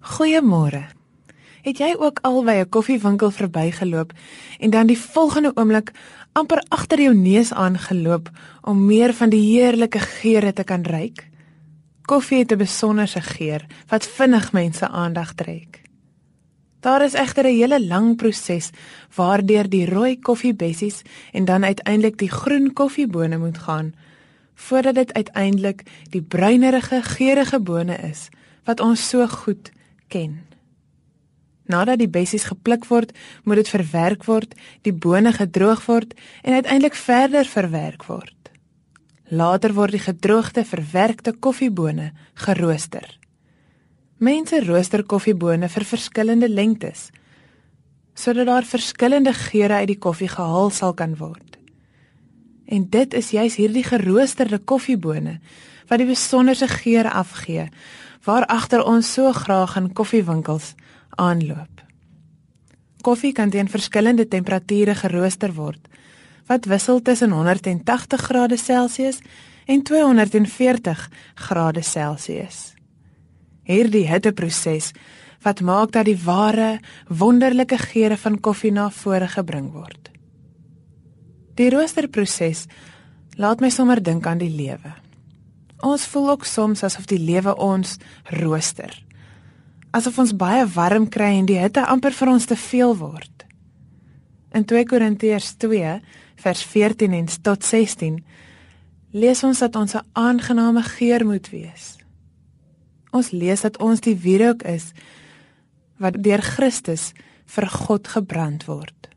Goeiemôre. Het jy ook al by 'n koffiewinkel verbygeloop en dan die volgende oomblik amper agter jou neus aangeloop om meer van die heerlike geure te kan ruik? Koffie het 'n besonderse geur wat vinnig mense aandag trek. Daar is egter 'n hele lang proses waardeur die rooi koffiebessies en dan uiteindelik die groen koffiebone moet gaan voordat dit uiteindelik die bruinerige geurende bone is wat ons so goed ken. Nadat die bessies gepluk word, moet dit verwerk word, die bone gedroog word en uiteindelik verder verwerk word. Later word die gedroogde verwerkte koffiebone gerooster. Mense rooster koffiebone vir verskillende lengtes sodat daar verskillende geure uit die koffie gehaal sal kan word. En dit is juis hierdie geroosterde koffiebone wat die besonderse geur afgee waar agter ons so graag in koffiewinkels aanloop. Koffie kan teen verskillende temperature gerooster word wat wissel tussen 180 grade Celsius en 240 grade Celsius. Hierdie hitteproses wat maak dat die ware wonderlike geure van koffie na vore gebring word. Die roosterproses laat my sommer dink aan die lewe. Ons voel ook soms asof die lewe ons rooster. Asof ons baie warm kry en die hitte amper vir ons te veel word. In 2 Korintiërs 2 vers 14 en tot 16 lees ons dat ons 'n aangename geur moet wees. Ons lees dat ons die wierook is wat deur Christus vir God gebrand word.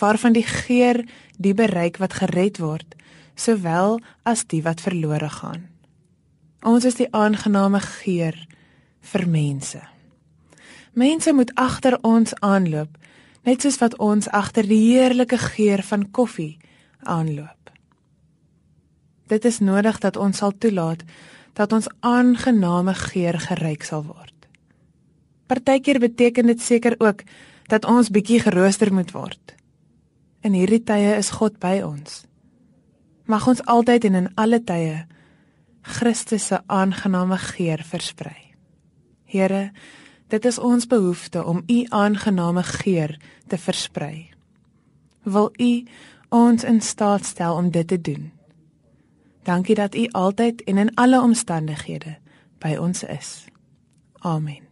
Waarvan die geur die bereik wat gered word, sowel as die wat verlore gaan. Ons is die aangename geur vir mense. Mense moet agter ons aanloop, net soos wat ons agter die heerlike geur van koffie aanloop. Dit is nodig dat ons sal toelaat dat ons aangename geur geryk sal word. Partykeer beteken dit seker ook dat ons bietjie gerooster moet word. In hierdie tye is God by ons. Mag ons altyd en in alle tye Christus se aangename geur versprei. Here, dit is ons behoefte om u aangename geur te versprei. Wil u ons in staat stel om dit te doen? Dankie dat u altyd en in alle omstandighede by ons is. Amen.